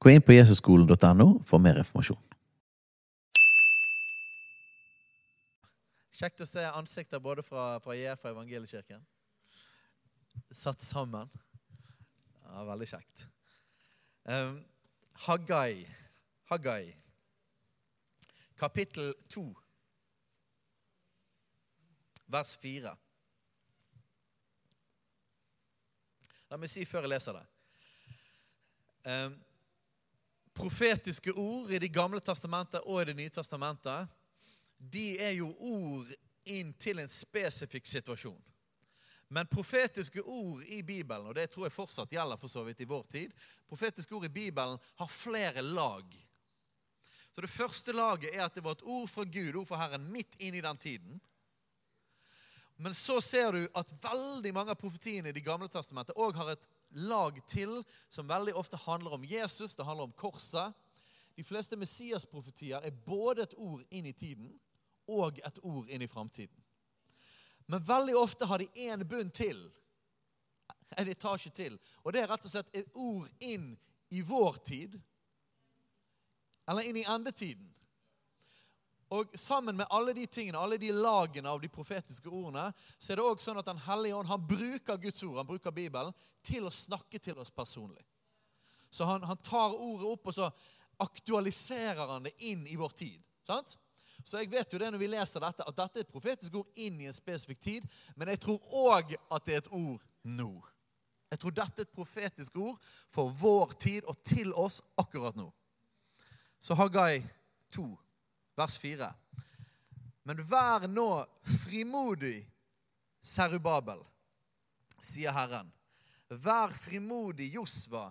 Gå inn på jesusskolen.no for mer informasjon. Kjekt å se ansikter både fra, fra JF og Evangeliekirken. Satt sammen. Ja, veldig kjekt. Um, Haggai. Haggai. Kapittel 2. Vers 4. La meg si før jeg leser det. Um, profetiske ord i Det gamle testamentet og i Det nye testamentet de er jo ord inn til en spesifikk situasjon. Men profetiske ord i Bibelen, og det tror jeg fortsatt gjelder for så vidt i vår tid, profetiske ord i Bibelen har flere lag. Så Det første laget er at det var et ord fra Gud, ord fra Herren, midt inn i den tiden. Men så ser du at veldig mange av profetiene i Det gamle testamentet òg har et lag til som veldig ofte handler om Jesus, det handler om korset. De fleste Messias-profetier er både et ord inn i tiden og et ord inn i framtiden. Men veldig ofte har de én bunn til, en etasje til. Og det er rett og slett et ord inn i vår tid, eller inn i endetiden. Og sammen med alle de tingene, alle de lagene av de profetiske ordene, så er det også sånn at Den hellige ånd han bruker Guds ord, han bruker Bibelen, til å snakke til oss personlig. Så han, han tar ordet opp, og så aktualiserer han det inn i vår tid. sant? Så jeg vet jo det når vi leser dette, at dette er et profetisk ord inn i en spesifikk tid. Men jeg tror òg at det er et ord nå. Jeg tror dette er et profetisk ord for vår tid og til oss akkurat nå. Så Haggai 2, vers 4. Men vær nå frimodig, Serubabel, sier Herren. Vær frimodig, Josva,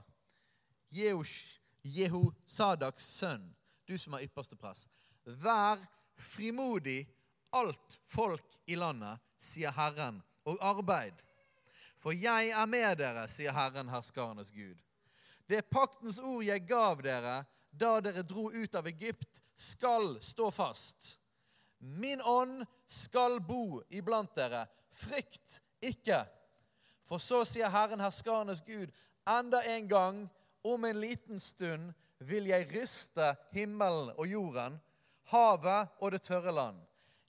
Jehosadaks sønn, du som er ypperste press. Vær frimodig, alt folk i landet, sier Herren, og arbeid. For jeg er med dere, sier Herren, herskarenes Gud. Det paktens ord jeg gav dere da dere dro ut av Egypt, skal stå fast. Min ånd skal bo iblant dere. Frykt ikke. For så sier Herren, herskarenes Gud, enda en gang, om en liten stund, vil jeg ryste himmelen og jorden, havet og det tørre land.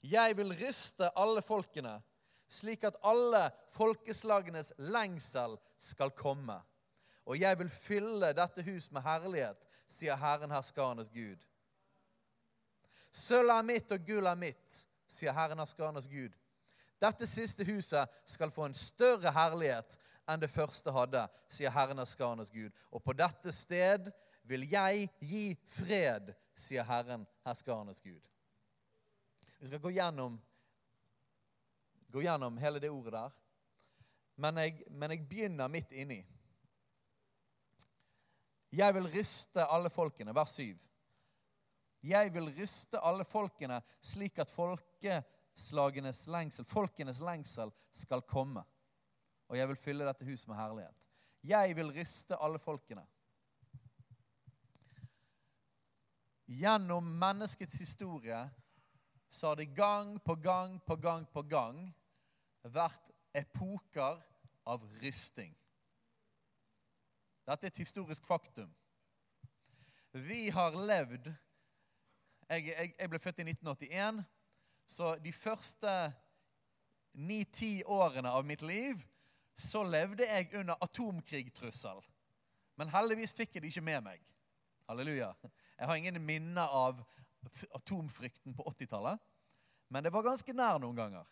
Jeg vil ryste alle folkene, slik at alle folkeslagenes lengsel skal komme. Og jeg vil fylle dette hus med herlighet, sier Herren herskarenes Gud. Sølv er mitt og gullet er mitt, sier Herren herskarenes Gud. Dette siste huset skal få en større herlighet enn det første hadde, sier Herren herskarenes Gud. Og på dette sted vil jeg gi fred, sier Herren herskarenes Gud. Vi skal gå gjennom, gå gjennom hele det ordet der. Men jeg, men jeg begynner midt inni. Jeg vil ryste alle folkene. Vers 7. Jeg vil ryste alle folkene slik at folkeslagenes lengsel, folkenes lengsel skal komme. Og jeg vil fylle dette huset med herlighet. Jeg vil ryste alle folkene. Gjennom menneskets historie så har det gang på gang på gang på gang vært epoker av rysting. Dette er et historisk faktum. Vi har levd Jeg, jeg, jeg ble født i 1981, så de første ni-ti årene av mitt liv så levde jeg under atomkrigtrussel. Men heldigvis fikk jeg det ikke med meg. Halleluja. Jeg har ingen minner av atomfrykten på 80-tallet, men det var ganske nær noen ganger.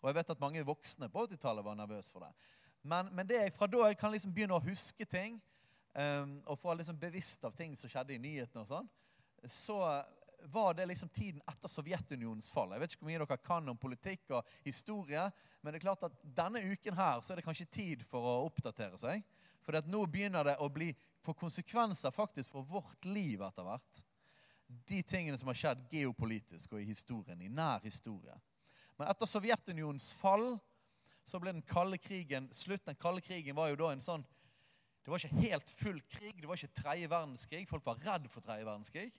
Og jeg vet at mange voksne på 80-tallet var nervøse for det. Men, men, det er fra da jeg kan liksom begynne å huske ting, um, og få liksom bevisst av ting som skjedde i nyhetene, og sånn, så, var det liksom tiden etter Sovjetunionens fall. Jeg vet ikke hvor mye dere kan om politikk og historie, men det er klart at denne uken her så er det kanskje tid for å oppdatere seg. For nå begynner det å bli få konsekvenser faktisk for vårt liv etter hvert. De tingene som har skjedd geopolitisk og i historien, i nær historie. Men etter Sovjetunionens fall så ble den kalde krigen slutt. Den kalde krigen var jo da en sånn Det var ikke helt full krig, det var ikke tredje verdenskrig. Folk var redd for tredje verdenskrig.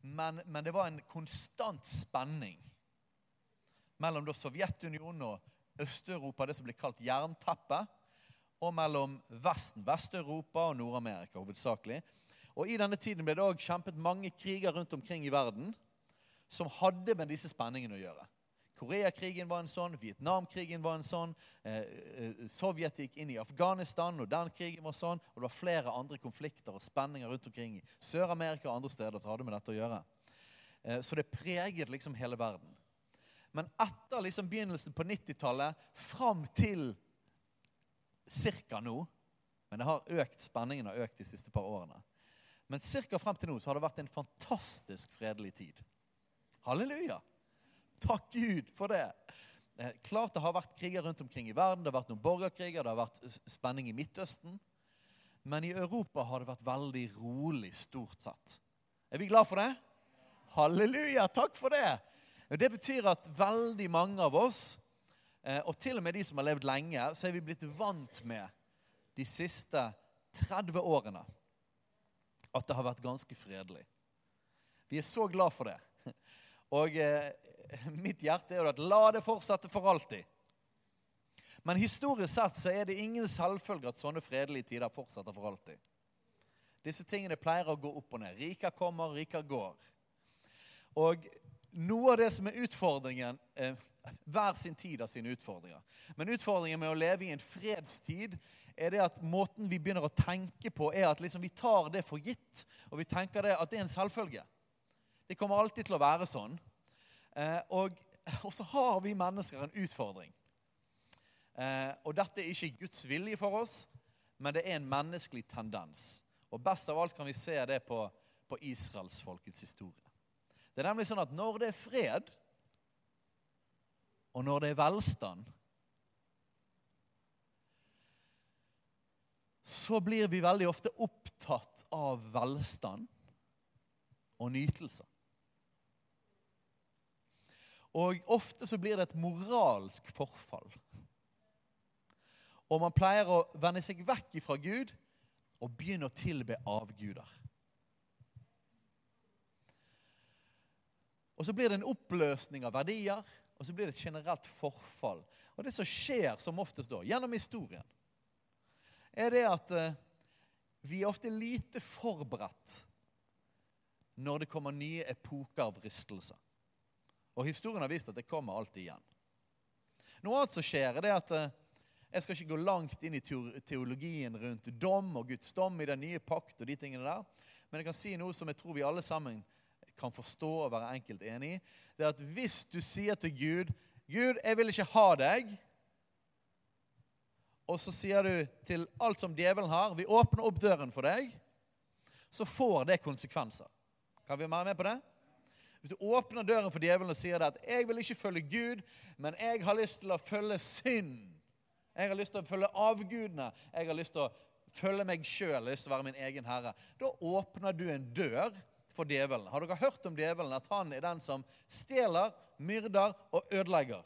Men, men, det var en konstant spenning mellom da Sovjetunionen og Øst-Europa, det som ble kalt jernteppet, og mellom Vesten, Vest-Europa og Nord-Amerika hovedsakelig. Og I denne tiden ble det òg kjempet mange kriger rundt omkring i verden som hadde med disse spenningene å gjøre. Koreakrigen var en sånn, Vietnamkrigen var en sånn, eh, eh, Sovjet gikk inn i Afghanistan, og den krigen var sånn. Og det var flere andre konflikter og spenninger rundt omkring i Sør-Amerika og andre steder som hadde med dette å gjøre. Eh, så det preget liksom hele verden. Men etter liksom begynnelsen på 90-tallet, fram til ca. nå Men det har økt, spenningen har økt de siste par årene. Men ca. frem til nå så har det vært en fantastisk fredelig tid. Halleluja! Takk Gud for det. Eh, klart det har vært kriger rundt omkring i verden. Det har vært noen borgerkriger, det har vært spenning i Midtøsten. Men i Europa har det vært veldig rolig, stort sett. Er vi glad for det? Halleluja! Takk for det! Det betyr at veldig mange av oss, eh, og til og med de som har levd lenge, så er vi blitt vant med de siste 30 årene at det har vært ganske fredelig. Vi er så glad for det. Og eh, mitt hjerte er jo at la det fortsette for alltid. Men historisk sett så er det ingen selvfølge at sånne fredelige tider fortsetter for alltid. Disse tingene pleier å gå opp og ned. Riker kommer, riker går. Og noe av det som er utfordringen eh, Hver sin tid har sine utfordringer. Men utfordringen med å leve i en fredstid er det at måten vi begynner å tenke på, er at liksom vi tar det for gitt. Og vi tenker det at det er en selvfølge. Det kommer alltid til å være sånn. Eh, og, og, så har vi mennesker en utfordring. Eh, og dette er ikke Guds vilje for oss, men det er en menneskelig tendens. Og best av alt kan vi se det på, på israelsfolkets historie. Det er nemlig sånn at når det er fred, og når det er velstand, så blir vi veldig ofte opptatt av velstand og nytelser. Og ofte så blir det et moralsk forfall. Og man pleier å vende seg vekk fra Gud og begynne å tilbe avguder. Og så blir det en oppløsning av verdier, og så blir det et generelt forfall. Og det som skjer som oftest da, gjennom historien, er det at eh, vi er ofte lite forberedt når det kommer nye epoker av rystelser. Og historien har vist at det kommer alltid igjen. Noe annet som skjer, er at eh, jeg skal ikke gå langt inn i teologien rundt dom og Guds dom i den nye pakt og de tingene der. Men jeg kan si noe som jeg tror vi alle sammen kan forstå og være enkelt enig i. Det er at hvis du sier til Gud 'Gud, jeg vil ikke ha deg', og så sier du til alt som djevelen har 'Vi åpner opp døren for deg', så får det konsekvenser. Kan vi være med på det? Hvis du åpner døren for djevelen og sier at 'jeg vil ikke følge Gud, men jeg har lyst til å følge synd', 'Jeg har lyst til å følge avgudene', 'Jeg har lyst til å følge meg sjøl', 'lyst til å være min egen herre', da åpner du en dør for djevelen. Har dere hørt om djevelen? At han er den som stjeler, myrder og ødelegger.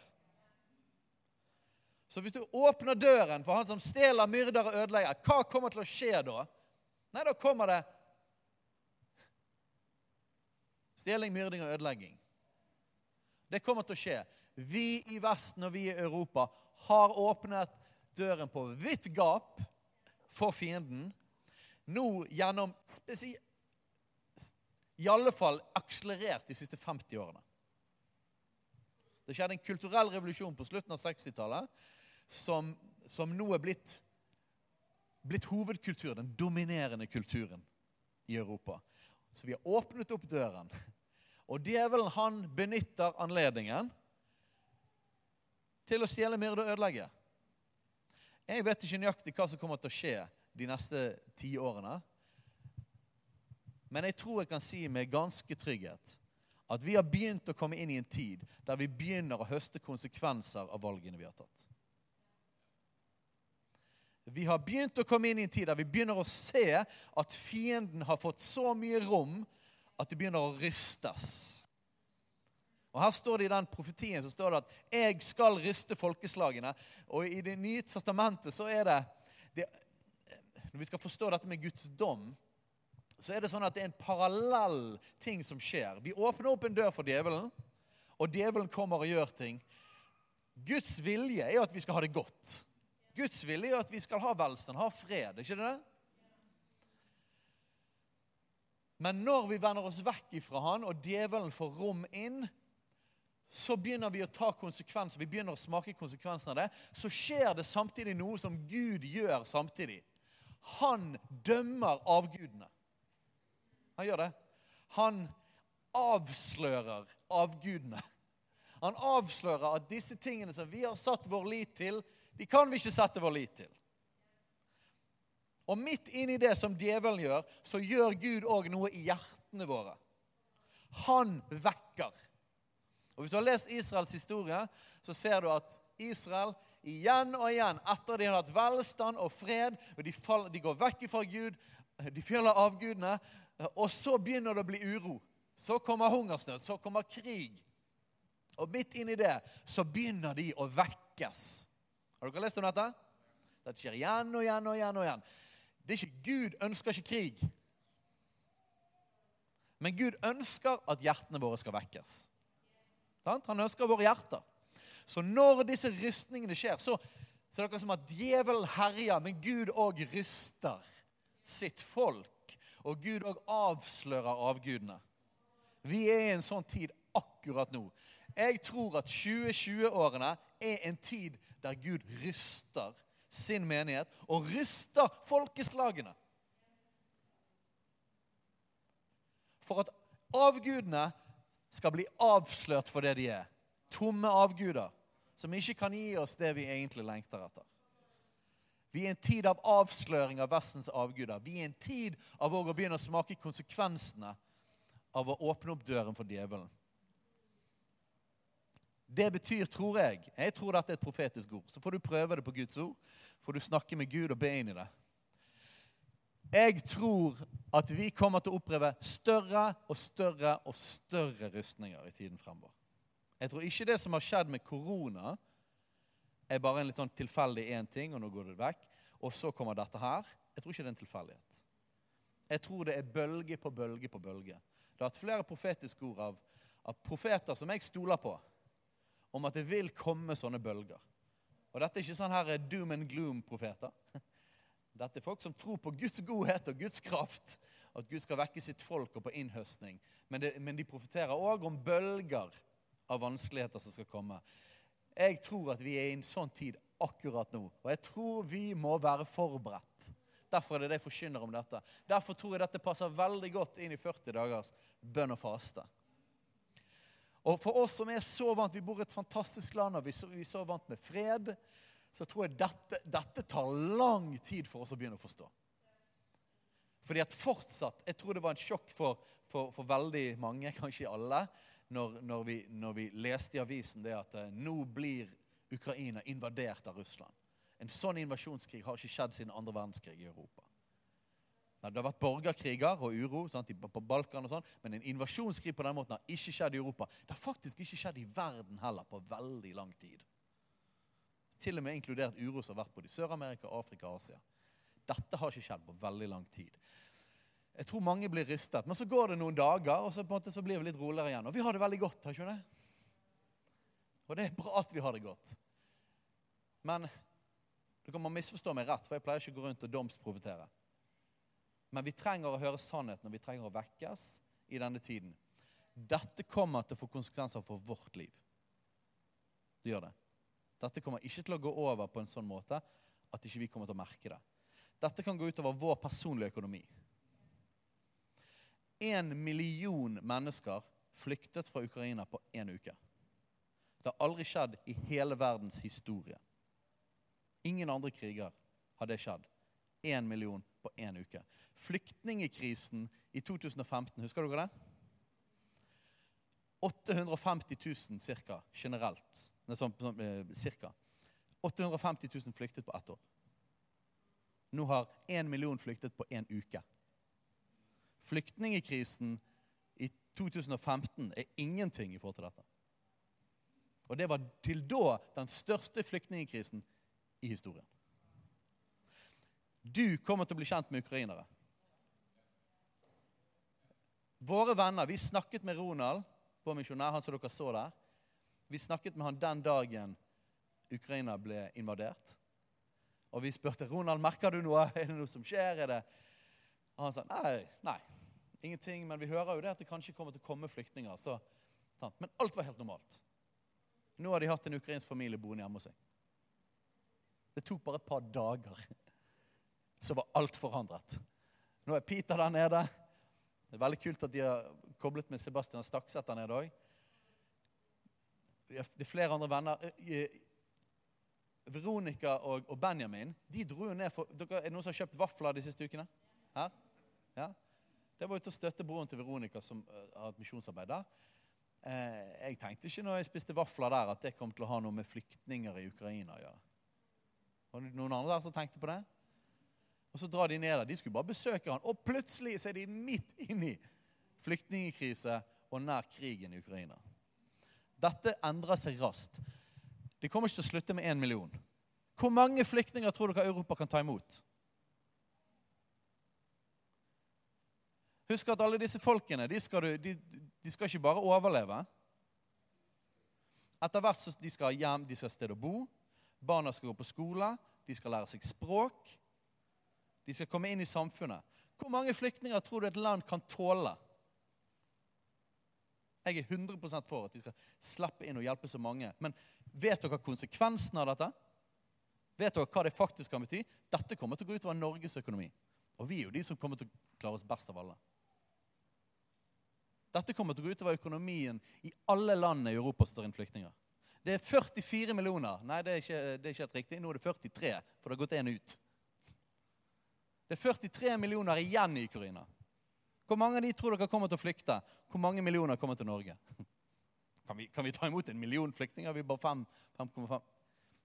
Så hvis du åpner døren for han som stjeler, myrder og ødelegger, hva kommer til å skje da? Nei, da kommer det Stjeling, myrding og ødelegging. Det kommer til å skje. Vi i Vesten og vi i Europa har åpnet døren på vidt gap for fienden. Nå gjennom I alle fall akselerert de siste 50 årene. Det skjedde en kulturell revolusjon på slutten av 60-tallet som, som, nå er blitt, blitt hovedkultur, den dominerende kulturen i Europa. Så vi har åpnet opp døren. Og djevelen han benytter anledningen til å stjele, myrde og ødelegge. Jeg vet ikke nøyaktig hva som kommer til å skje de neste ti årene. Men jeg tror jeg kan si med ganske trygghet at vi har begynt å komme inn i en tid der vi begynner å høste konsekvenser av valgene vi har tatt. Vi har begynt å komme inn i en tid der vi begynner å se at fienden har fått så mye rom at det begynner å rystes. Og Her står det i den profetien så står det at 'jeg skal ryste folkeslagene'. Og i Det nye testamentet så er det, det Når vi skal forstå dette med Guds dom, så er det sånn at det er en parallell ting som skjer. Vi åpner opp en dør for djevelen, og djevelen kommer og gjør ting. Guds vilje er jo at vi skal ha det godt. Guds vilje er at vi skal ha velstand, ha fred. ikke det? Men når vi vender oss vekk ifra han, og djevelen får rom inn, så begynner vi å ta konsekvenser. Vi begynner å smake konsekvensene av det. Så skjer det samtidig noe som Gud gjør samtidig. Han dømmer avgudene. Han gjør det. Han avslører avgudene. Han avslører at disse tingene som vi har satt vår lit til, de kan vi ikke sette vår lit til. Og midt inni det som djevelen gjør, så gjør Gud òg noe i hjertene våre. Han vekker. Og Hvis du har lest Israels historie, så ser du at Israel igjen og igjen, etter de har hatt velstand og fred, og de, faller, de går vekk fra Gud, de fjeller avgudene, og så begynner det å bli uro. Så kommer hungersnød, så kommer krig. Og midt inni det så begynner de å vekkes. Har dere lest om dette? Det skjer igjen og igjen og igjen. og igjen. Det er ikke, Gud ønsker ikke krig. Men Gud ønsker at hjertene våre skal vekkes. Han ønsker våre hjerter. Så når disse rystningene skjer, så, så er det akkurat som at djevelen herjer, men Gud òg ryster sitt folk. Og Gud òg avslører avgudene. Vi er i en sånn tid akkurat nå. Jeg tror at 2020-årene er en tid der Gud ryster sin menighet og ryster folkeslagene. For at avgudene skal bli avslørt for det de er. Tomme avguder som ikke kan gi oss det vi egentlig lengter etter. Vi er en tid av avsløring av Vestens avguder. Vi er en tid av å begynne å smake konsekvensene av å åpne opp døren for djevelen. Det betyr, tror jeg Jeg tror dette er et profetisk ord. Så får du prøve det på Guds ord. Får du snakke med Gud og be inn i det. Jeg tror at vi kommer til å oppleve større og større og større rustninger i tiden fremover. Jeg tror ikke det som har skjedd med korona, er bare en litt sånn tilfeldig én ting, og nå går det vekk. Og så kommer dette her. Jeg tror ikke det er en tilfeldighet. Jeg tror det er bølge på bølge på bølge. Det har hatt flere profetiske ord av, av profeter som jeg stoler på om at det vil komme sånne bølger. Og dette er ikke sånn her doom and gloom-profeter. Dette er folk som tror på Guds godhet og Guds kraft. At Gud skal vekke sitt folk og på innhøstning. Men, det, men de profeterer òg om bølger av vanskeligheter som skal komme. Jeg tror at vi er i en sånn tid akkurat nå. Og jeg tror vi må være forberedt. Derfor er det det jeg forkynner om dette. Derfor tror jeg dette passer veldig godt inn i 40 dagers bønn og faste. Og for oss som er så vant, vi bor i et fantastisk land, og vi er så vant med fred, så tror jeg dette, dette tar lang tid for oss å begynne å forstå. Fordi at fortsatt, Jeg tror det var en sjokk for, for, for veldig mange, kanskje alle, når, når, vi, når, vi, leste i avisen det at eh, nå blir Ukraina invadert av Russland. En sånn invasjonskrig har ikke skjedd siden andre verdenskrig i Europa. Det har vært borgerkriger og uro sant, på Balkan, og sånn, men en invasjonskrig på den måten har ikke skjedd i Europa. Det har faktisk ikke skjedd i verden heller på veldig lang tid. Til og med inkludert uro som har vært både i Sør-Amerika, Afrika og Asia. Dette har ikke skjedd på veldig lang tid. Jeg tror mange blir rystet. Men så går det noen dager, og så, på en måte, så blir vi litt roligere igjen. Og vi har det veldig godt. har ikke det? Og det er bra at vi har det godt. Men du kan man misforstå meg rett, for jeg pleier ikke å gå rundt og domsprofitere. Men vi trenger å høre sannheten, og vi trenger å vekkes i denne tiden. Dette kommer til å få konsekvenser for vårt liv. Det gjør det. Dette kommer ikke til å gå over på en sånn måte at ikke vi kommer til å merke det. Dette kan gå utover vår personlige økonomi. En million mennesker flyktet fra Ukraina på én uke. Det har aldri skjedd i hele verdens historie. Ingen andre kriger har det skjedd. Én million på én uke. Flyktningekrisen i 2015, husker dere det? 850 000 cirka, generelt. Nei, sånn, sånn, eh, cirka. 850 000 flyktet på ett år. Nå har én million flyktet på én uke. Flyktningekrisen i 2015 er ingenting i forhold til dette. Og det var til da den største flyktningkrisen i historien. Du kommer til å bli kjent med ukrainere. Våre venner Vi snakket med Ronald, vår misjonær, han som dere så der. Vi snakket med han den dagen Ukraina ble invadert. Og vi spurte Ronald, merker du noe. Er det noe som skjer. Er det... Og han sa nei, nei, ingenting. Men vi hører jo det at det kanskje kommer til å komme flyktninger. Så, men alt var helt normalt. Nå har de hatt en ukrainsk familie boende hjemme hos seg. Det tok bare et par dager, så var alt forandret. Nå er Peter der nede. Det er veldig kult at de har koblet med Sebastian Stakseth der nede òg. Det er flere andre venner. Eh, eh, Veronica og, Benjamin de dro jo ned for, dere, Er det noen som har kjøpt vafler de siste ukene? Her? Ja? Det var jo til å støtte broren til Veronica, som uh, har hatt misjonsarbeid der. Eh, jeg tenkte ikke når jeg spiste vafler der, at det kom til å ha noe med flyktninger i Ukraina å gjøre. Var det noen andre der som tenkte på det? Og Så drar de ned der. De skulle bare besøke han, og plutselig så er de midt inni flyktningkrise og nær krigen i Ukraina. Dette endrer seg raskt. Det kommer ikke til å slutte med én million. Hvor mange flyktninger tror dere Europa kan ta imot? Husk at alle disse folkene de skal, de, de skal ikke bare overleve. Etter hvert så de skal hjem, de skal ha sted å bo. Barna skal gå på skole, de skal lære seg språk. De skal komme inn i samfunnet. Hvor mange flyktninger tror du et land kan tåle? Jeg er 100% for at de skal slippe inn og hjelpe så mange. Men vet dere konsekvensen av dette? Vet dere hva det faktisk kan bety? Dette kommer til å gå utover Norges økonomi. Og vi er jo de som kommer til å klare oss best av alle. Dette kommer til å gå utover økonomien i alle landene i Europa som tar inn flyktninger. Det er 44 millioner. Nei, det er, ikke, det er ikke helt riktig. Nå er det 43, for det har gått én ut. Det er 43 millioner igjen i Ukraina. Hvor mange av de tror dere kommer til å flykte? Hvor mange millioner kommer til Norge? Kan vi, kan vi ta imot en million flyktninger? Vi er bare 5,5.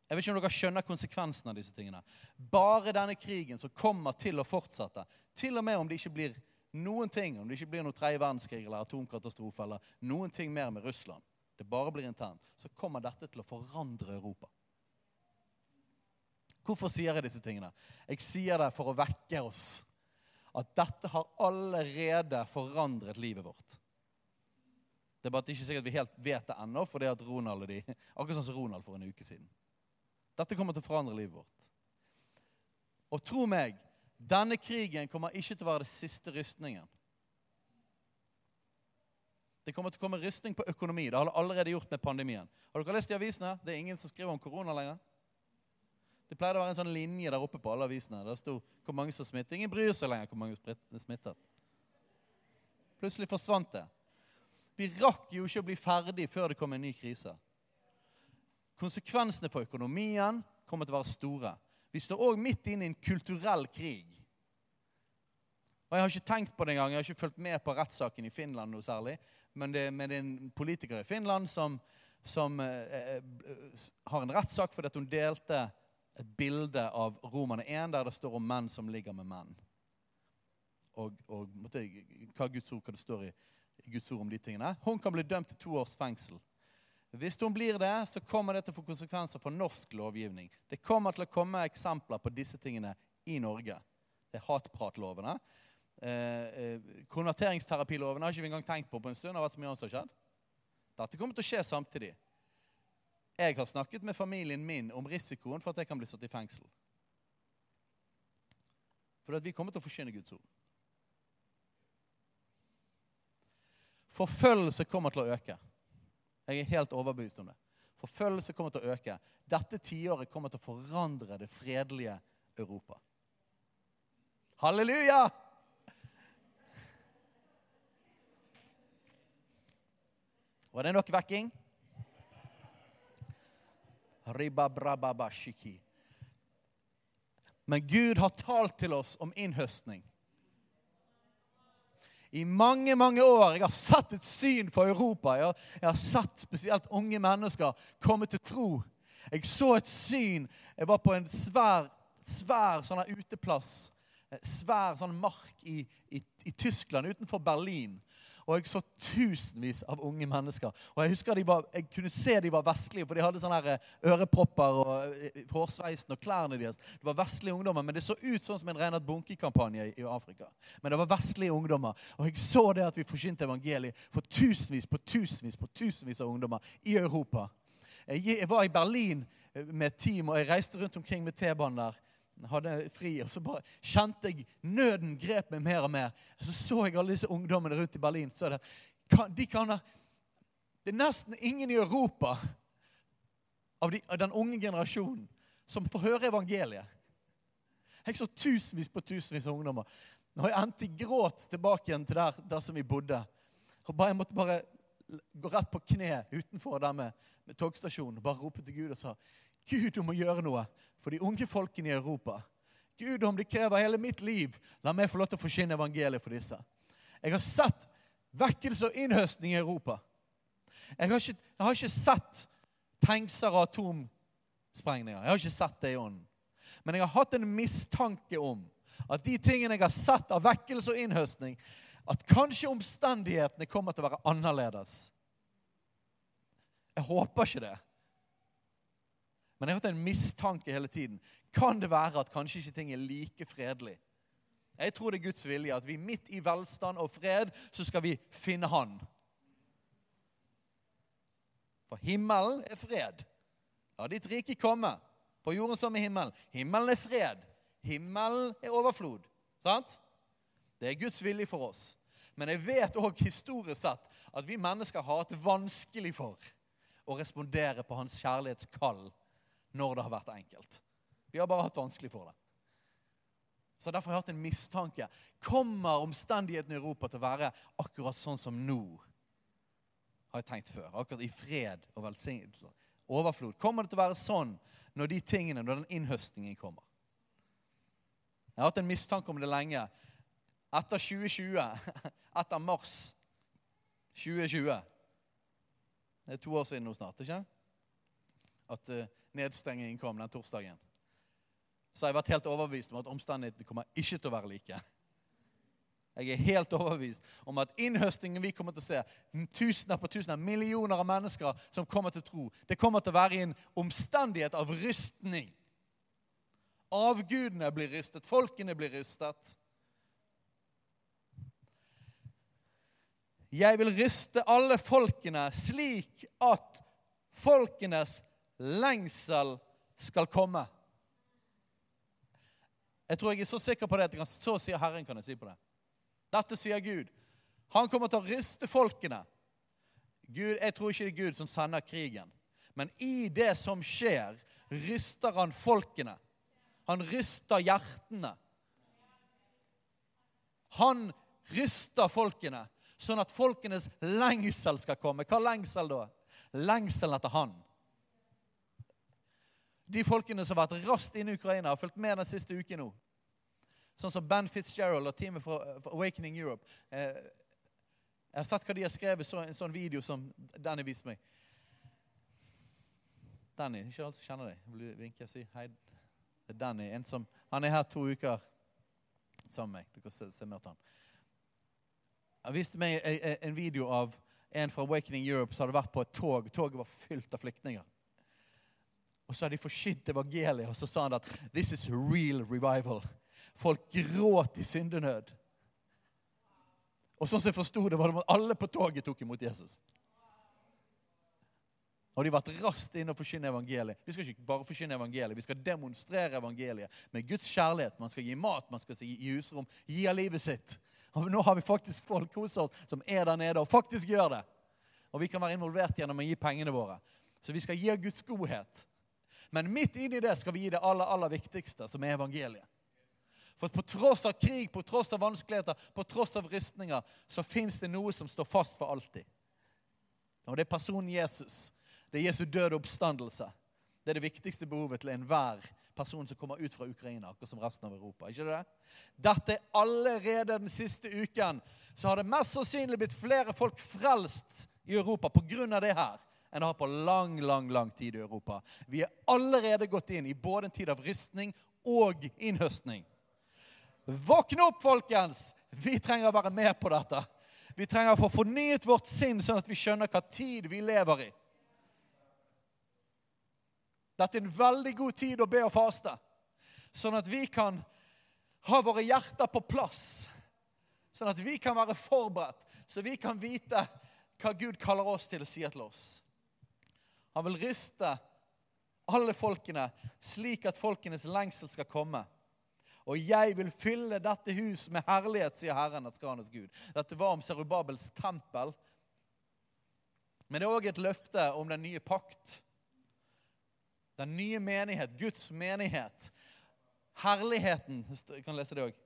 Jeg vet ikke om dere skjønner konsekvensen av disse tingene. Bare denne krigen som kommer til å fortsette, til og med om det ikke blir noen ting, om det ikke blir noe tredje verdenskrig eller atomkatastrofe eller noen ting mer med Russland, det bare blir internt, så kommer dette til å forandre Europa. Hvorfor sier jeg disse tingene? Jeg sier det for å vekke oss at dette har allerede forandret livet vårt. Det er bare at det ikke sikkert vi helt vet det ennå, for det at Ronald og de, akkurat sånn som Ronald for en uke siden. Dette kommer til å forandre livet vårt. Og tro meg, denne krigen kommer ikke til å være det siste rystningen. Det kommer til å komme rystning på økonomi. Det har det allerede gjort med pandemien. Har dere lest i avisene? Det er ingen som skriver om korona lenger. Det pleide å være en sånn linje der oppe på alle avisene. Der sto hvor mange som smittet. Ingen bryr seg lenger hvor mange som smittet. Plutselig forsvant det. Vi rakk jo ikke å bli ferdig før det kom en ny krise. Konsekvensene for økonomien kommer til å være store. Vi står òg midt inne i en kulturell krig. Og Jeg har ikke tenkt på det engang. Jeg har ikke fulgt med på rettssaken i Finland noe særlig. Men det, er en politiker i Finland som, som eh, eh, har en rettssak fordi hun delte et bilde av Romerne 1 der det står om menn som ligger med menn. Og, og måtte, hva Guds ord hva det står i, Guds ord om de tingene. Hun kan bli dømt til to års fengsel. Hvis hun blir det, så kommer det til å få konsekvenser for norsk lovgivning. Det kommer til å komme eksempler på disse tingene i Norge. Det er hatpratlovene. Eh, eh, konverteringsterapiloven har ikke vi engang tenkt på på en stund. Det har vært så mye annet som har skjedd. Dette kommer til å skje samtidig. Jeg har snakket med familien min om risikoen for at jeg kan bli satt i fengsel. For at vi kommer til å forsyne Guds ord. Forfølgelse kommer til å øke. Jeg er helt overbevist om det. Forfølgelse kommer til å øke. Dette tiåret kommer til å forandre det fredelige Europa. Halleluja! Var det nok vekking? Men Gud har talt til oss om innhøstning. i mange mange år. Jeg har satt et syn for Europa. Jeg har, jeg har satt spesielt unge mennesker komme til tro. Jeg så et syn. Jeg var på en svær, svær sånn uteplass. eh, Svær sånn mark i, i, i Tyskland, utenfor Berlin. Og jeg så tusenvis av unge mennesker. Og Jeg husker var, jeg kunne se de var vestlige, for de hadde sånne her eh, ørepropper og eh, hårsveisen og klærne deres. Det var vestlige ungdommer, men det så ut sånn som en Reinhard Bunke-kampanje i, Afrika. Men det var vestlige ungdommer. Og jeg så det at vi forsynte evangeliet for tusenvis på tusenvis på tusenvis av ungdommer i Europa. Jeg var i Berlin eh, med et team, og jeg reiste rundt omkring med T-banen der hadde fri, og så bare kjente jeg nøden grep meg mer og mer. Så så jeg alle disse ungdommene rundt i Berlin. så det, de kan Det er nesten ingen i Europa av, de, av den unge generasjonen som får høre evangeliet. Jeg så tusenvis på tusenvis av ungdommer. Når jeg endte i gråt tilbake igjen til der, der som vi bodde. Og bare, Jeg måtte bare gå rett på kne utenfor der med, med togstasjonen og bare rope til Gud og sa Gud, du må gjøre noe for de unge folkene i Europa. Gud, om det krever hele mitt liv, la meg få lov til å forsyne evangeliet for disse. Jeg har sett vekkelse og innhøstning i Europa. Jeg har ikke, jeg har ikke sett tenkser og atomsprengninger. Jeg har ikke sett det i ånden. Men jeg har hatt en mistanke om at de tingene jeg har sett av vekkelse og innhøstning, at kanskje omstendighetene kommer til å være annerledes. Jeg håper ikke det. Men jeg har hatt en mistanke hele tiden. Kan det være at kanskje ikke ting er like fredelig? Jeg tror det er Guds vilje at vi midt i velstand og fred så skal vi finne Han. For himmelen er fred. La ditt rike komme, på jorden som i himmelen. Himmelen er fred. Himmelen er overflod. Sant? Det er Guds vilje for oss. Men jeg vet òg historisk sett at vi mennesker har hatt vanskelig for å respondere på hans kjærlighetskall når det har vært enkelt. Vi har bare hatt vanskelig for det. Så Derfor har jeg hatt en mistanke. Kommer omstendighetene i Europa til å være akkurat sånn som nå? Har jeg tenkt før. Akkurat i fred og velsignelse. Overflod. Kommer det til å være sånn når de tingene, når den innhøstningen kommer? Jeg har hatt en mistanke om det lenge. Etter 2020, etter mars 2020 Det er to år siden nå snart, ikke At uh, nedstengingen kom den torsdagen. Så jeg vært helt overbevist om at omstendighetene kommer ikke til å være like. Jeg er helt overbevist om at innhøstningen vi kommer til å se, tusener på tusener, millioner av mennesker som kommer til tro, det kommer til å være i en omstendighet av rystning. Avgudene blir rystet, folkene blir rystet. Jeg vil ryste alle folkene slik at folkenes lengsel skal komme. Jeg tror jeg er så sikker på det at jeg kan, så sier Herren kan jeg si på det. Dette sier Gud. Han kommer til å ryste folkene. Gud, jeg tror ikke det er Gud som sender krigen. Men i det som skjer, ryster han folkene. Han ryster hjertene. Han ryster folkene, sånn at folkenes lengsel skal komme. Hva lengsel da? Lengselen etter Han. De folkene som har vært raskt inne i Ukraina, har fulgt med den siste uken nå. Sånn som Ben Fitzgerald og teamet for, Awakening Europe. Eh, jeg har sett hva de har skrevet, så, en sånn video som Danny viste meg. Danny, ikke alle som kjenner deg. Vil vinke og si hei. Det er Danny. En som, han er her to uker sammen med meg. Du kan se, se mer til han. Han viste meg en, en video av en fra Awakening Europe som hadde vært på et tog. Toget var fylt av flyktninger. Og så hadde de forsynt evangeliet, og så sa han at this is real revival. Folk gråt i syndenød. Og sånn som jeg forsto det, var det alle på toget tok imot Jesus. Og de har vært raskt inn og forkynne evangeliet. Vi skal ikke bare forkynne evangeliet, vi skal demonstrere evangeliet med Guds kjærlighet. Man skal gi mat, man skal gi husrom, gi av livet sitt. Og nå har vi faktisk folk hos oss som er der nede og faktisk gjør det. Og vi kan være involvert gjennom å gi pengene våre. Så vi skal gi av Guds godhet. Men midt inni det skal vi gi det aller, aller viktigste, som er evangeliet. For på tross av krig, på tross av vanskeligheter, på tross av rystninger, så fins det noe som står fast for alltid. Og det er personen Jesus. Det er Jesu døde oppstandelse. Det er det viktigste behovet til enhver person som kommer ut fra Ukraina. akkurat som resten av Europa. Ikke det? Dette er allerede den siste uken så har det mest sannsynlig blitt flere folk frelst i Europa pga. det her enn det har på lang, lang, lang tid i Europa. Vi er allerede gått inn i både en tid av rystning og innhøstning. Våkne opp, folkens! Vi trenger å være med på dette. Vi trenger å få fornyet vårt sinn, sånn at vi skjønner hva tid vi lever i. Dette er en veldig god tid å be og faste, sånn at vi kan ha våre hjerter på plass. Sånn at vi kan være forberedt, så vi kan vite hva Gud kaller oss til å si til oss. Han vil ryste alle folkene slik at folkenes lengsel skal komme. Og jeg vil fylle dette hus med herlighet, sier Herren, at Skanes Gud. Dette var om Serubabels tempel. Men det er òg et løfte om den nye pakt. Den nye menighet, Guds menighet. Herligheten. Jeg kan lese det òg.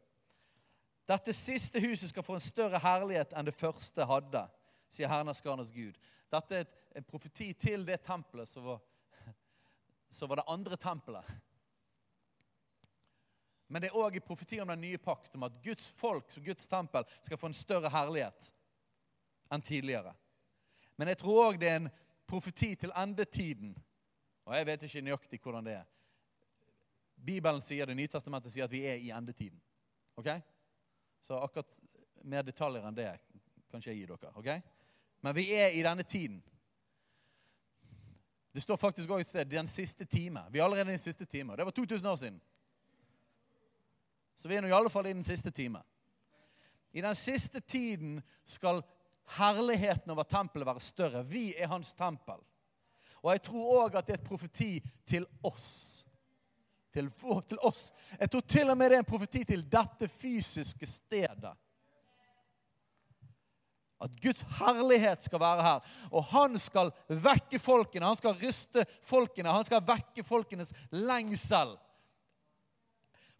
Dette siste huset skal få en større herlighet enn det første hadde, sier Herren av Skarnes Gud. Dette er en profeti til det tempelet som var, som var det andre tempelet. Men det er òg en profeti om den nye pakt, om at Guds folk som Guds tempel skal få en større herlighet enn tidligere. Men jeg tror òg det er en profeti til endetiden og jeg vet ikke nøyaktig hvordan det er. Bibelen sier, Det nye testamentet sier at vi er i endetiden. Ok? Så akkurat mer detaljer enn det kan ikke jeg gi dere. ok? Men vi er i denne tiden. Det står faktisk også et sted den siste time. Vi er allerede i den siste time. Det var 2000 år siden. Så vi er nå i alle fall i den siste time. I den siste tiden skal herligheten over tempelet være større. Vi er hans tempel. Og jeg tror òg at det er et profeti til oss. Til, til, oss. Jeg tror til og med det er en profeti til dette fysiske stedet. At Guds herlighet skal være her. Og han skal vekke folkene, han skal ryste folkene, han skal vekke folkenes lengsel.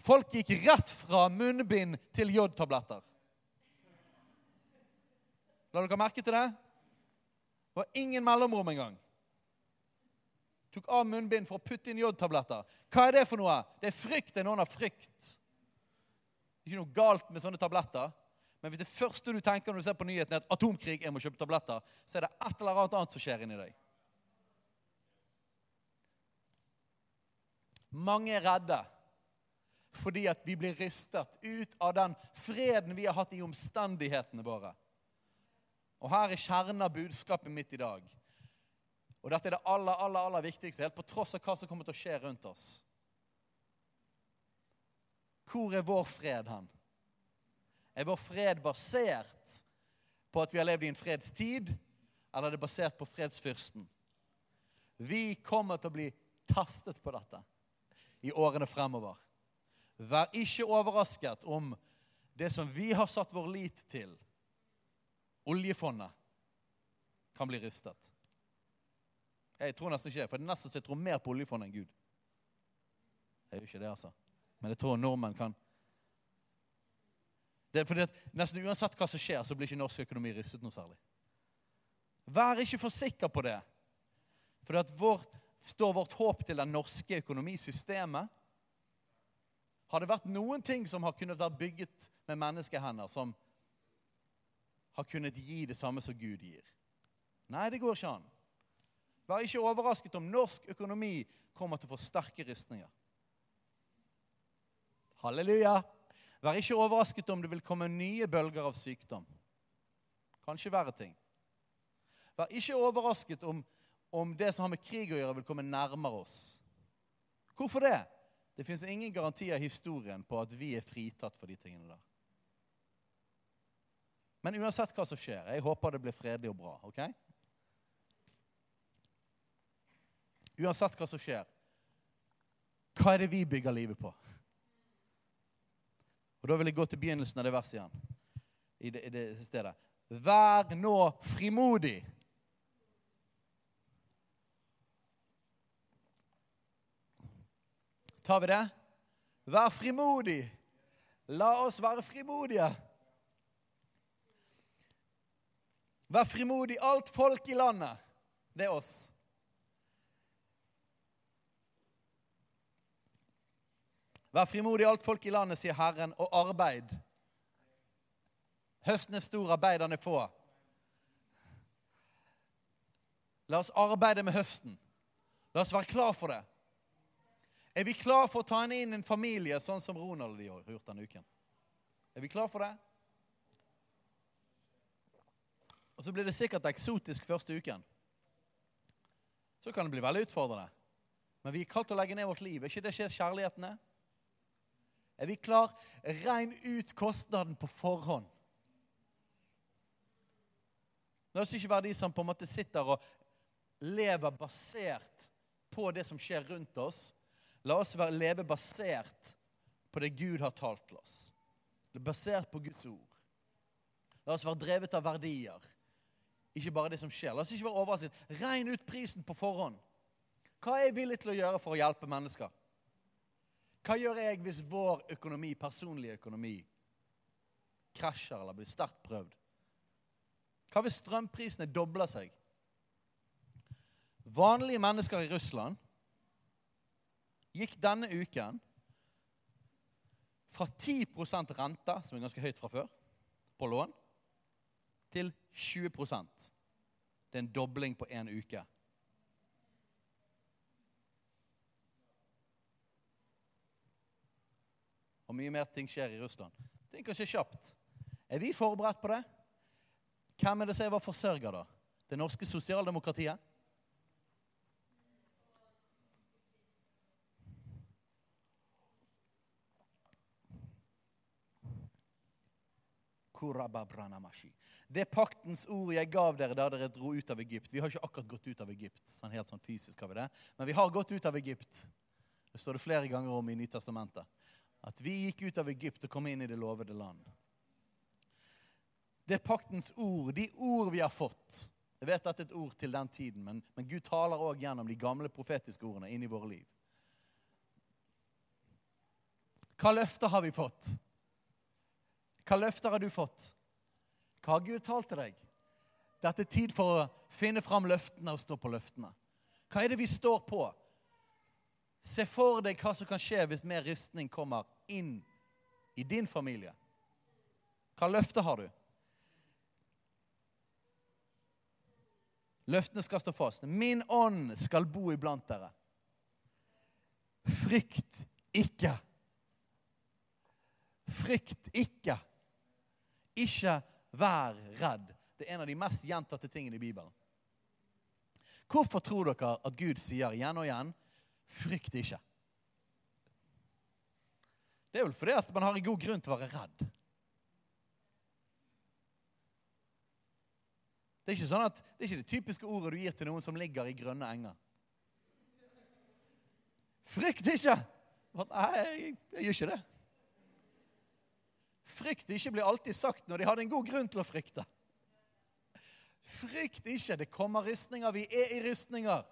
Folk gikk rett fra munnbind til jodtabletter. La dere merke til det? Det var ingen mellomrom engang tok av munnbind for å putte inn jodtabletter. Hva er det for noe? Det er frykt. Det er noen har frykt. Det er ikke noe galt med sånne tabletter. Men hvis det første du tenker når du ser på nyhetene, er at atomkrig, jeg må kjøpe tabletter, så er det et eller annet annet som skjer inni deg. Mange er redde fordi at vi blir ristet ut av den freden vi har hatt i omstendighetene våre. Og her er kjernen av budskapet mitt i dag. Og dette er det aller, aller, aller viktigste, helt på tross av hva som kommer til å skje rundt oss. Hvor er vår fred hen? Er vår fred basert på at vi har levd i en fredstid, eller er det basert på fredsfyrsten? Vi kommer til å bli tastet på dette i årene fremover. Vær ikke overrasket om det som vi har satt vår lit til, oljefondet, kan bli rystet. Jeg tror nesten ikke det, for det er nesten så jeg tror mer på oljefondet enn Gud. Jeg gjør ikke det, altså. Men jeg tror nordmenn kan det er fordi at Nesten uansett hva som skjer, så blir ikke norsk økonomi ristet noe særlig. Vær ikke for sikker på det. For at vårt, står vårt håp til det norske økonomisystemet. Har det vært noen ting som har kunnet være bygget med menneskehender, som har kunnet gi det samme som Gud gir? Nei, det går ikke an. Vær ikke overrasket om norsk økonomi kommer til å få sterke ristninger. Halleluja! Vær ikke overrasket om det vil komme nye bølger av sykdom. Kanskje verre ting. Vær ikke overrasket om, om det som har med krig å gjøre, vil komme nærmere oss. Hvorfor det? Det fins ingen garantier i historien på at vi er fritatt for de tingene der. Men uansett hva som skjer, jeg håper det blir fredelig og bra. ok? Uansett hva som skjer. Hva er det vi bygger livet på? Og Da vil jeg gå til begynnelsen av det verset igjen. I det, i det stedet. Vær nå frimodig. Tar vi det? Vær frimodig. La oss være frimodige. Vær frimodig, alt folk i landet. Det er oss. Vær frimodig, alt folk i landet, sier Herren, og arbeid. Høsten er stor, arbeiderne få. La oss arbeide med høsten. La oss være klar for det. Er vi klar for å ta inn en familie sånn som Ronald de har gjort denne uken? Er vi klar for det? Og så blir det sikkert eksotisk første uken. Så kan det bli veldig utfordrende. Men vi er kalt til å legge ned vårt liv. Er ikke det kjærligheten er? Er vi klar? Regn ut kostnaden på forhånd. La oss ikke være de som på en måte sitter og lever basert på det som skjer rundt oss. La oss være, leve basert på det Gud har talt til oss. Basert på Guds ord. La oss være drevet av verdier, ikke bare det som skjer. La oss ikke være overrasket. Regn ut prisen på forhånd. Hva er jeg villig til å gjøre for å hjelpe mennesker? Hva gjør jeg hvis vår økonomi, personlige økonomi krasjer eller blir sterkt prøvd? Hva hvis strømprisene dobler seg? Vanlige mennesker i Russland gikk denne uken fra 10% rente, som er ganske høyt fra før, på lån, til 20 Det er en dobling på én uke. Og mye mer ting skjer i Russland. Ting kan skje kjapt. Er vi forberedt på det? Hvem er det som var forsørger, da? Det norske sosialdemokratiet? Det er paktens ord jeg gav dere da dere dro ut av Egypt. Vi har ikke akkurat gått ut av Egypt, sånn helt sånn fysisk har vi det. Men vi har gått ut av Egypt. Det står det flere ganger om i Nytestamentet. At vi gikk ut av Egypt og kom inn i det lovede land. Det er paktens ord, de ord vi har fått. Jeg vet at det er et ord til den tiden, men, men Gud taler òg gjennom de gamle profetiske ordene inn i våre liv. Hva løfter har vi fått? Hva løfter har du fått? Hva har Gud talt til deg? Dette er tid for å finne fram løftene og stå på løftene. Hva er det vi står på? Se for deg hva som kan skje hvis mer rystning kommer inn i din familie. Hva løfte har du? Løftene skal stå fast. Min ånd skal bo iblant dere. Frykt ikke. Frykt ikke. Ikke vær redd. Det er en av de mest gjentatte tingene i Bibelen. Hvorfor tror dere at Gud sier igjen og igjen 'frykt ikke'? Det er vel fordi at man har en god grunn til å være redd. Det er ikke sånn at, det er ikke det typiske ordet du gir til noen som ligger i grønne enger. Frykt ikke! Nei, jeg, gjør ikke det. Frykt ikke blir alltid sagt når de hadde en god grunn til å frykte. Frykt ikke. Det kommer rystninger. Vi er i rystninger.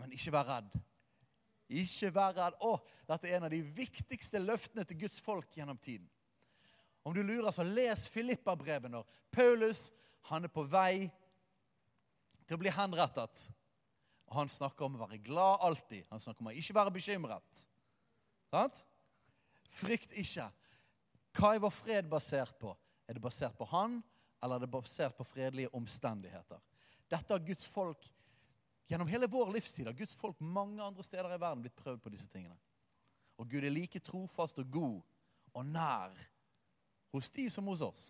Men ikke vær redd. Ikke vær redd. Å, dette er en av de viktigste løftene til Guds folk gjennom tiden. Om du lurer, så les Filippa-brevet når Paulus han er på vei til å bli henrettet. Og han snakker om å være glad alltid. Han snakker om å ikke være bekymret. Sant? Frykt ikke. Hva er vår fred basert på? Er det basert på han, eller er det basert på fredelige omstendigheter? Dette har Guds folk gjennom hele vår livstid har Guds folk mange andre steder i verden blitt prøvd på disse tingene. Og Gud er like trofast og god og nær hos de som hos oss.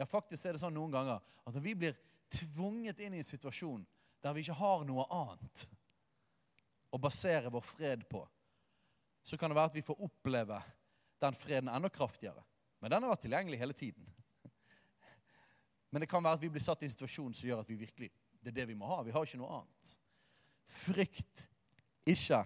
Ja, faktisk er det sånn noen ganger at når vi blir tvunget inn i en situasjon der vi ikke har noe annet å basere vår fred på, så kan det være at vi får oppleve den freden enda kraftigere. Men den har vært tilgjengelig hele tiden. Men det kan være at vi blir satt i en situasjon som gjør at vi virkelig Det er det vi må ha. Vi har ikke noe annet. Frykt ikke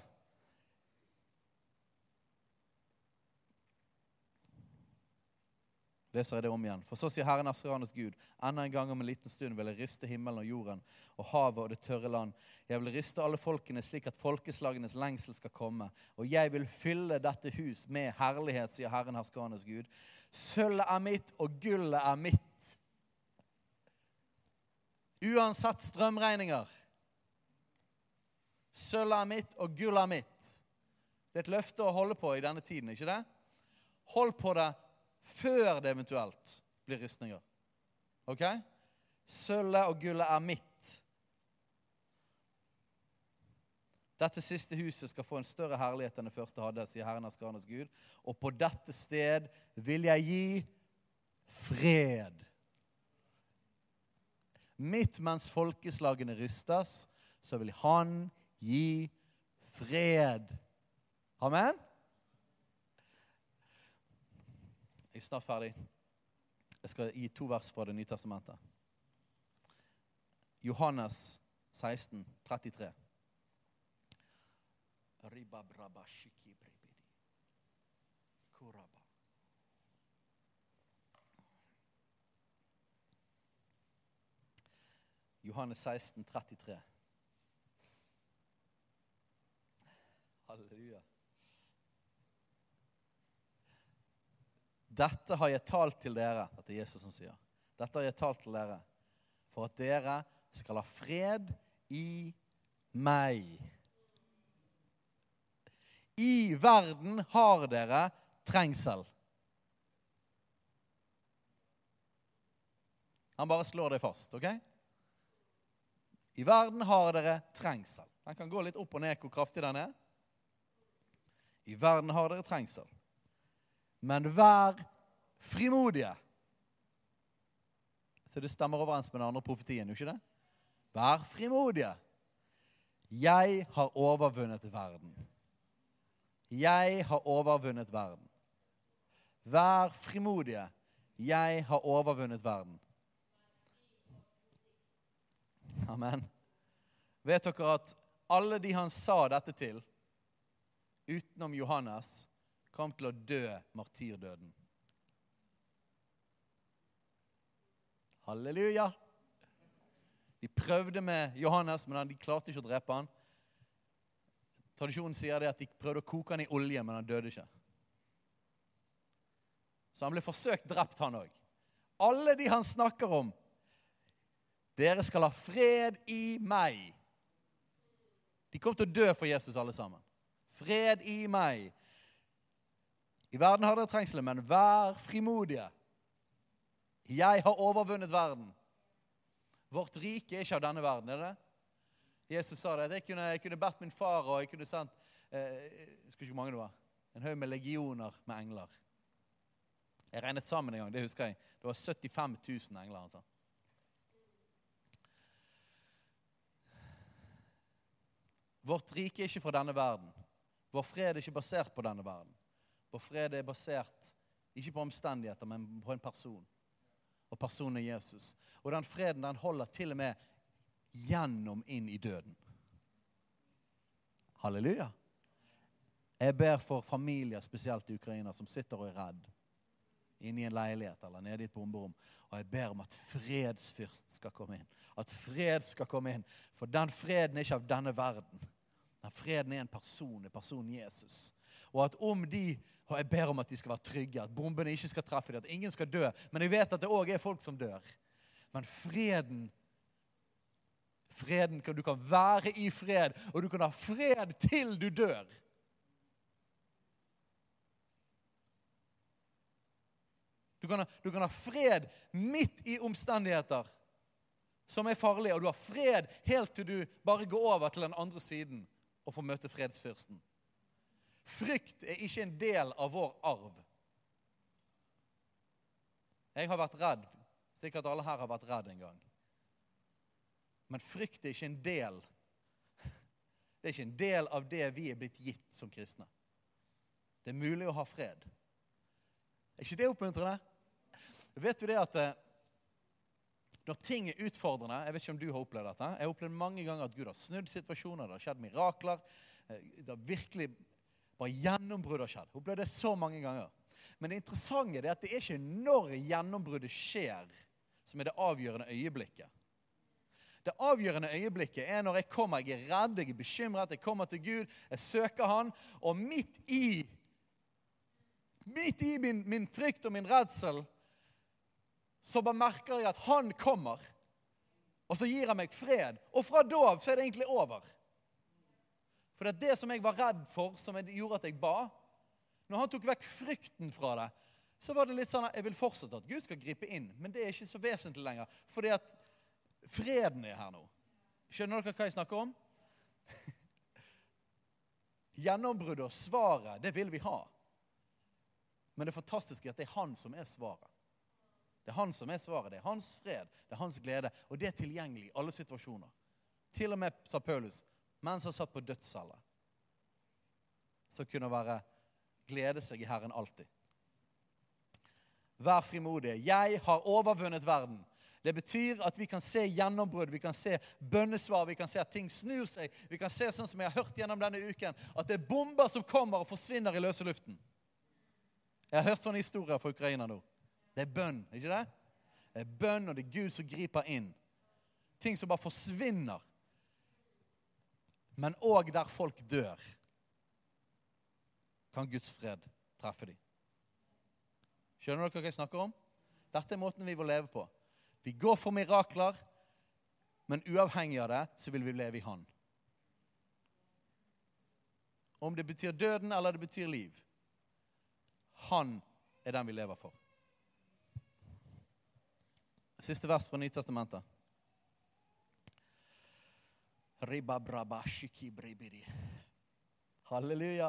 leser jeg det om igjen. For så sier Herren Asranes Gud, enda en gang om en liten stund vil jeg ryste himmelen og jorden og havet og det tørre land. Jeg vil ryste alle folkene slik at folkeslagenes lengsel skal komme. Og jeg vil fylle dette hus med herlighet, sier Herren Herskanes Gud. Sølvet er mitt, og gullet er mitt. Uansett strømregninger. Sølvet er mitt, og gullet er mitt. Det er et løfte å holde på i denne tiden, ikke det? Hold på det før det eventuelt blir rystninger. Ok? Sølvet og gullet er mitt. Dette siste huset skal få en større herlighet enn det første hadde, sier Herren av skarnes Gud. Og på dette sted vil jeg gi fred. Midt mens folkeslagene rystes, så vil han gi fred. Amen? Jeg er snart ferdig. Jeg skal gi to vers fra Det nye testamentet. Johannes 16, 33. Johannes 16, 33. Halleluja. Dette har jeg talt til dere. Dette er Jesus som sier. Dette har jeg talt til dere for at dere skal ha fred i meg. I verden har dere trengsel. Han bare slår det fast, OK? I verden har dere trengsel. Den kan gå litt opp og ned hvor kraftig den er. I verden har dere trengsel. Men vær frimodige. Så det stemmer overens med den andre profetien, jo ikke det? Vær frimodige. Jeg har overvunnet verden. Jeg har overvunnet verden. Vær frimodige. Jeg har overvunnet verden. Amen. Vet dere at alle de han sa dette til, utenom Johannes, kom til å dø martyrdøden? Halleluja. De prøvde med Johannes, men de klarte ikke å drepe han. Tradisjonen sier det at de prøvde å koke han i olje, men han døde ikke. Så han ble forsøkt drept, han òg. Alle de han snakker om. Dere skal ha fred i meg. De kom til å dø for Jesus, alle sammen. Fred i meg. I verden har dere trengsler, men vær frimodige. Jeg har overvunnet verden. Vårt rike er ikke av denne verden, er det? Jesus sa det. at Jeg kunne, jeg kunne bedt min far og jeg kunne sendt eh, husker ikke hvor mange det var, en haug med legioner med engler. Jeg regnet sammen en gang. Det husker jeg. Det var 75 000 engler. altså. Vårt rike er ikke fra denne verden. Vår fred er ikke basert på denne verden. Vår fred er basert ikke på omstendigheter, men på en person. Og personen er Jesus. Og den freden den holder til og med gjennom inn i døden. Halleluja. Jeg ber for familier, spesielt i Ukraina, som sitter og er redd. Inne i en leilighet eller nede i et bomberom. Og jeg ber om at fredsfyrst skal komme inn. At fred skal komme inn. For den freden er ikke av denne verden. Den freden er en person, en person Jesus. Og at om de og Jeg ber om at de skal være trygge, at bombene ikke skal treffe dem, at ingen skal dø. Men jeg vet at det òg er folk som dør. Men freden Freden Du kan være i fred, og du kan ha fred til du dør. Du kan, ha, du kan ha fred midt i omstendigheter som er farlige, og du har fred helt til du bare går over til den andre siden og få møte fredsfyrsten. Frykt er ikke en del av vår arv. Jeg har vært redd. Sikkert alle her har vært redd en gang. Men frykt er ikke en del Det er ikke en del av det vi er blitt gitt som kristne. Det er mulig å ha fred. Er ikke det oppmuntrende? Vet du det at eh, når ting er utfordrende Jeg vet ikke om du har opplevd dette. Jeg har opplevd mange ganger at Gud har snudd situasjoner. Det har skjedd mirakler. Eh, det har virkelig bare gjennombrudd har skjedd. Hun opplevd det så mange ganger. Men det interessante er at det er ikke når gjennombruddet skjer, som er det avgjørende øyeblikket. Det avgjørende øyeblikket er når jeg kommer, jeg er redd, jeg er bekymret, jeg kommer til Gud, jeg søker Han, og midt i Midt i min, min frykt og min redsel så bare merker jeg at han kommer. Og så gir han meg fred. Og fra da av så er det egentlig over. For det er det som jeg var redd for, som gjorde at jeg ba. Når han tok vekk frykten fra det, så var det litt sånn at jeg vil fortsette at Gud skal gripe inn. Men det er ikke så vesentlig lenger. Fordi at freden er her nå. Skjønner dere hva jeg snakker om? Gjennombruddet og svaret, det vil vi ha. Men det fantastiske er at det er han som er svaret. Det er han som er svaret. Det er hans fred, det er hans glede. Og det er tilgjengelig i alle situasjoner. Til og med, sa Paulus, mens han satt på dødscelle, så kunne være glede seg i Herren alltid. Vær frimodige. Jeg har overvunnet verden. Det betyr at vi kan se gjennombrudd, vi kan se bønnesvar, vi kan se at ting snur seg. Vi kan se sånn som jeg har hørt gjennom denne uken, at det er bomber som kommer og forsvinner i løse luften. Jeg har hørt sånne historier fra Ukraina nå. Det er bønn, ikke det? Det er bønn, og det er Gud som griper inn. Ting som bare forsvinner. Men òg der folk dør, kan Guds fred treffe dem. Skjønner dere hva jeg snakker om? Dette er måten vi vil leve på. Vi går for mirakler, men uavhengig av det så vil vi leve i Han. Om det betyr døden eller det betyr liv. Han er den vi lever for. Siste vers fra Nytestamentet. Halleluja.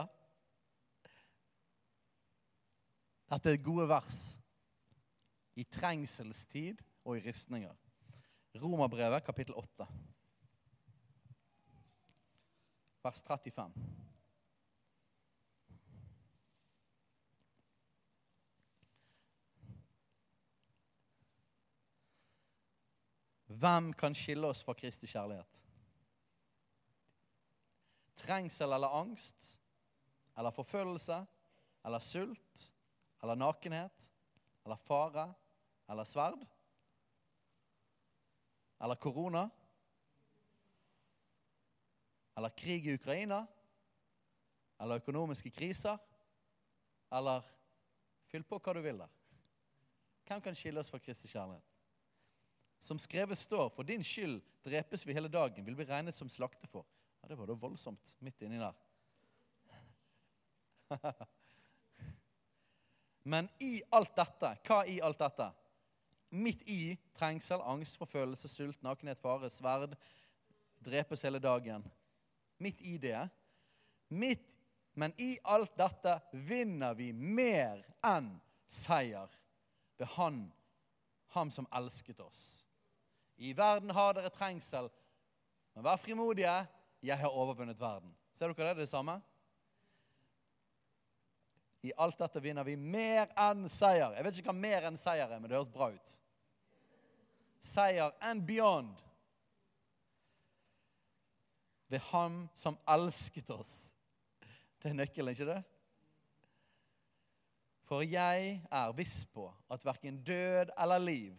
Dette er gode vers i trengselstid og i ristninger. Romerbrevet, kapittel 8, vers 35. Hvem kan skille oss fra Kristi kjærlighet? Trengsel eller angst? Eller forfølgelse? Eller sult? Eller nakenhet? Eller fare? Eller sverd? Eller korona? Eller krig i Ukraina? Eller økonomiske kriser? Eller Fyll på hva du vil der. Hvem kan skille oss fra Kristi kjærlighet? Som skrevet står, for din skyld drepes vi hele dagen, vil bli regnet som slaktefår. Ja, det var da voldsomt midt inni der. Men i alt dette, hva i alt dette? Midt i trengsel, angst, forfølgelse, sult, nakenhet, fare, sverd, drepes hele dagen. Midt i det. Midt, men i alt dette vinner vi mer enn seier ved Han, ham som elsket oss. I verden har dere trengsel, men vær frimodige. Jeg har overvunnet verden. Ser dere det? Det er det samme? I alt dette vinner vi mer enn seier. Jeg vet ikke hva mer enn seier er, men det høres bra ut. Seier and beyond. Ved Ham som elsket oss. Det er nøkkelen, ikke det? For jeg er viss på at verken død eller liv,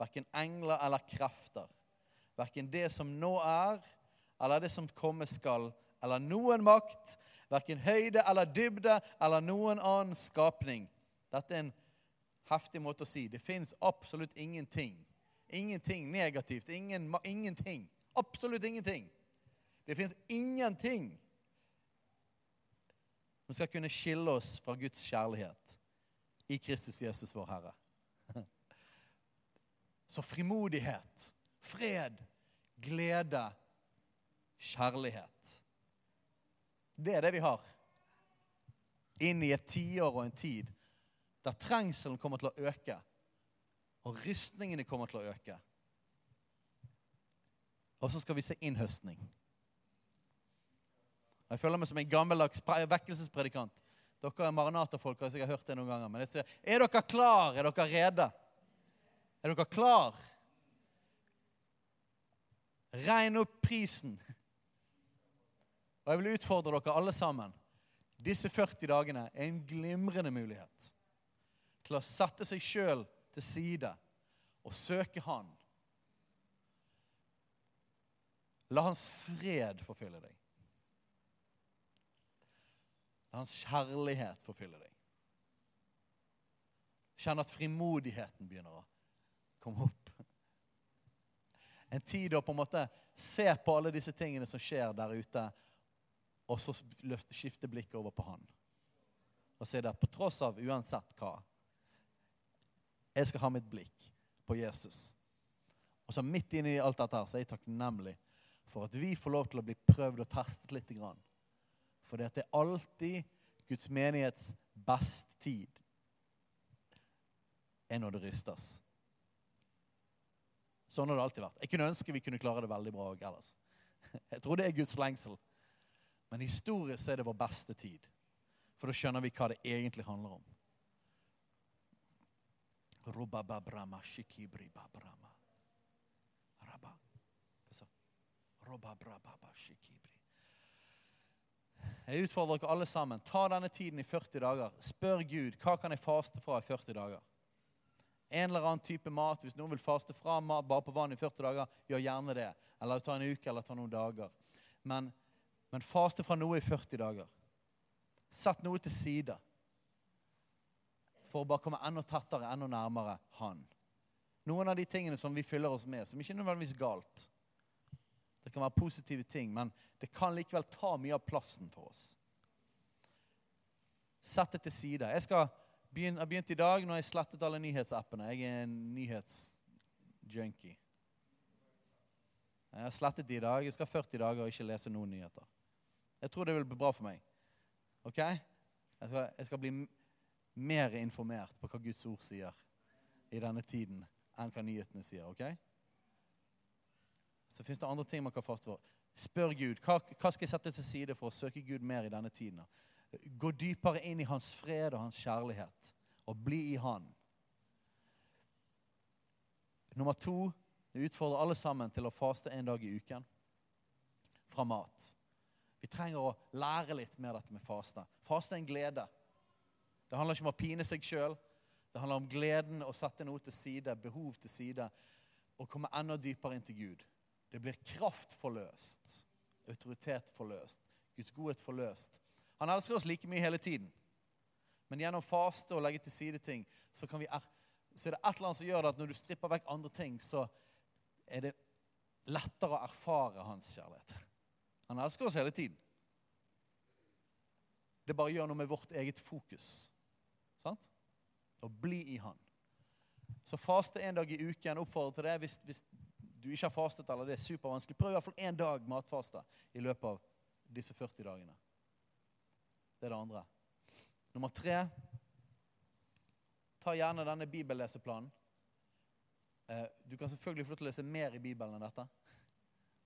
verken engler eller krefter, verken det som nå er, eller det som komme skal, eller noen makt, verken høyde eller dybde eller noen annen skapning. Dette er en heftig måte å si. Det fins absolutt ingenting. Ingenting negativt. Ingen, ingenting. Absolutt ingenting. Det fins ingenting som skal kunne skille oss fra Guds kjærlighet i Kristus Jesus, vår Herre. Så frimodighet, fred, glede, kjærlighet det er det vi har. Inn i et tiår og en tid der trengselen kommer til å øke, og rystningene kommer til å øke. Og så skal vi se innhøstning. Jeg føler meg som en gammeldags vekkelsespredikant. Dere er Maranata-folk, har sikkert hørt det noen ganger. Men jeg sier, er dere klar? Er dere rede? Er dere klar? Regn opp prisen. Og jeg vil utfordre dere alle sammen. Disse 40 dagene er en glimrende mulighet til å sette seg sjøl til side og søke Han. La Hans fred forfylle deg. La Hans kjærlighet forfylle deg. Kjenn at frimodigheten begynner å komme opp. En tid å på en måte se på alle disse tingene som skjer der ute, og så skifte blikket over på han. Og si der, på tross av uansett hva. Jeg skal ha mitt blikk på Jesus. Og så midt inni alt dette her, så er jeg takknemlig for at vi får lov til å bli prøvd og testet litt. Grann. For det er alltid Guds menighets beste tid er når det rystes. Sånn har det alltid vært. Jeg kunne ønske vi kunne klare det veldig bra òg ellers. Jeg tror det er Guds lengsel. Men historisk er det vår beste tid. For da skjønner vi hva det egentlig handler om. Jeg utfordrer dere alle sammen. Ta denne tiden i 40 dager. Spør Gud hva kan jeg faste fra i 40 dager. En eller annen type mat. Hvis noen vil faste fra mat bare på vann i 40 dager, gjør gjerne det. Eller ta en uke eller ta noen dager. Men, men faste fra noe i 40 dager. Sett noe til side for å bare komme enda tettere, enda nærmere Han. Noen av de tingene som vi fyller oss med, som ikke er nødvendigvis galt. Det kan være positive ting, men det kan likevel ta mye av plassen for oss. Sett det til side. Jeg skal begynne, har begynt i dag når jeg slettet alle nyhetsappene. Jeg er en nyhetsjunkie. Jeg har slettet de i dag. Jeg skal 40 dager og ikke lese noen nyheter. Jeg tror det vil bli bra for meg. Ok? Jeg skal, jeg skal bli mer informert på hva Guds ord sier i denne tiden, enn hva nyhetene sier. ok? Så fins det andre ting man kan faste. Spør Gud hva, hva skal jeg sette til side for å søke Gud mer i denne tiden. Gå dypere inn i hans fred og hans kjærlighet, og bli i Han. Nummer to vi utfordrer alle sammen til å faste en dag i uken fra mat. Vi trenger å lære litt mer dette med faste. Faste er en glede. Det handler ikke om å pine seg sjøl. Det handler om gleden å sette noe til side, behov til side, og komme enda dypere inn til Gud. Det blir kraft forløst, autoritet forløst, Guds godhet forløst. Han elsker oss like mye hele tiden. Men gjennom faste og legge til side ting, så, vi så er det et eller annet som gjør det at når du stripper vekk andre ting, så er det lettere å erfare hans kjærlighet. Han elsker oss hele tiden. Det bare gjør noe med vårt eget fokus. Sant? Å bli i Han. Så faste en dag i uken. Oppfordrer til det. Hvis, hvis, du ikke har fastet eller det er supervanskelig, prøv i hvert fall én dag matfaste i løpet av disse 40 dagene. Det er det andre. Nummer tre ta gjerne denne bibelleseplanen. Eh, du kan selvfølgelig få lov til å lese mer i Bibelen enn dette.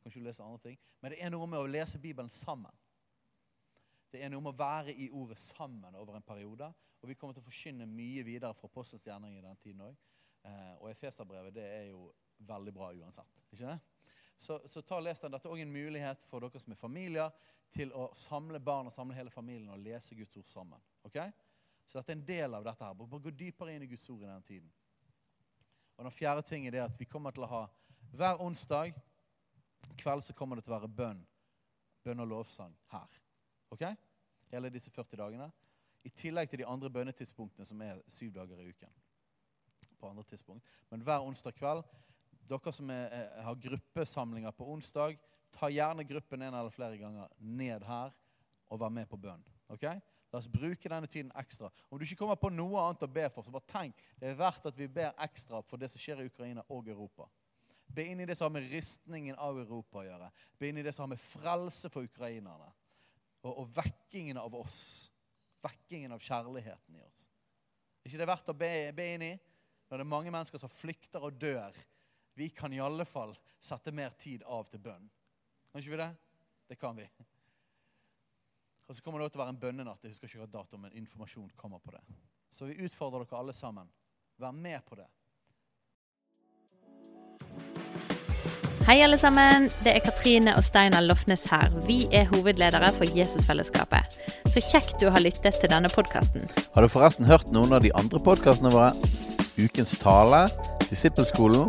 Kanskje du leser andre ting. Men det er noe med å lese Bibelen sammen. Det er noe med å være i ordet sammen over en periode. Og vi kommer til å forkynne mye videre fra Postens gjerning i den tiden òg. Eh, og Efeserbrevet det er jo veldig bra uansett. ikke det? Så, så ta og les den. Dette er òg en mulighet for dere som er familier, til å samle barn og samle hele familien og lese Guds ord sammen. ok? Så dette er en del av dette. her. Bare gå dypere inn i Guds ord i denne tiden. Og Den fjerde ting er at vi kommer til å ha hver onsdag kveld så kommer det til å være bønn. Bønn og lovsang her. Ok? Hele disse 40 dagene. I tillegg til de andre bønnetidspunktene, som er syv dager i uken. På andre tidspunkt. Men hver onsdag kveld Dere som er, er, har gruppesamlinger på onsdag, ta gjerne gruppen en eller flere ganger ned her og vær med på bønn. ok? La oss bruke denne tiden ekstra. Om du ikke kommer på noe annet å be for, så bare tenk det er verdt at vi ber ekstra for det som skjer i Ukraina og Europa. Be inn i det som har med rystningen av Europa å gjøre. Be inn i det som har med frelse for ukrainerne. Og, og vekkingen av oss. Vekkingen av kjærligheten i oss. Er ikke det verdt å be, be inn i? Når det er mange mennesker som flykter og dør. Vi kan i alle fall sette mer tid av til bønn. Kan ikke vi det? Det kan vi. Og så kommer det til å være en bønnenatt. Jeg husker ikke hva dato, men informasjon kommer på det. Så vi utfordrer dere alle sammen. Vær med på det. Hei, alle sammen. Det er Katrine og Steinar Lofnes her. Vi er hovedledere for Jesusfellesskapet. Så kjekt du har lyttet til denne podkasten. Har du forresten hørt noen av de andre podkastene våre? Ukens tale, Disippelskolen,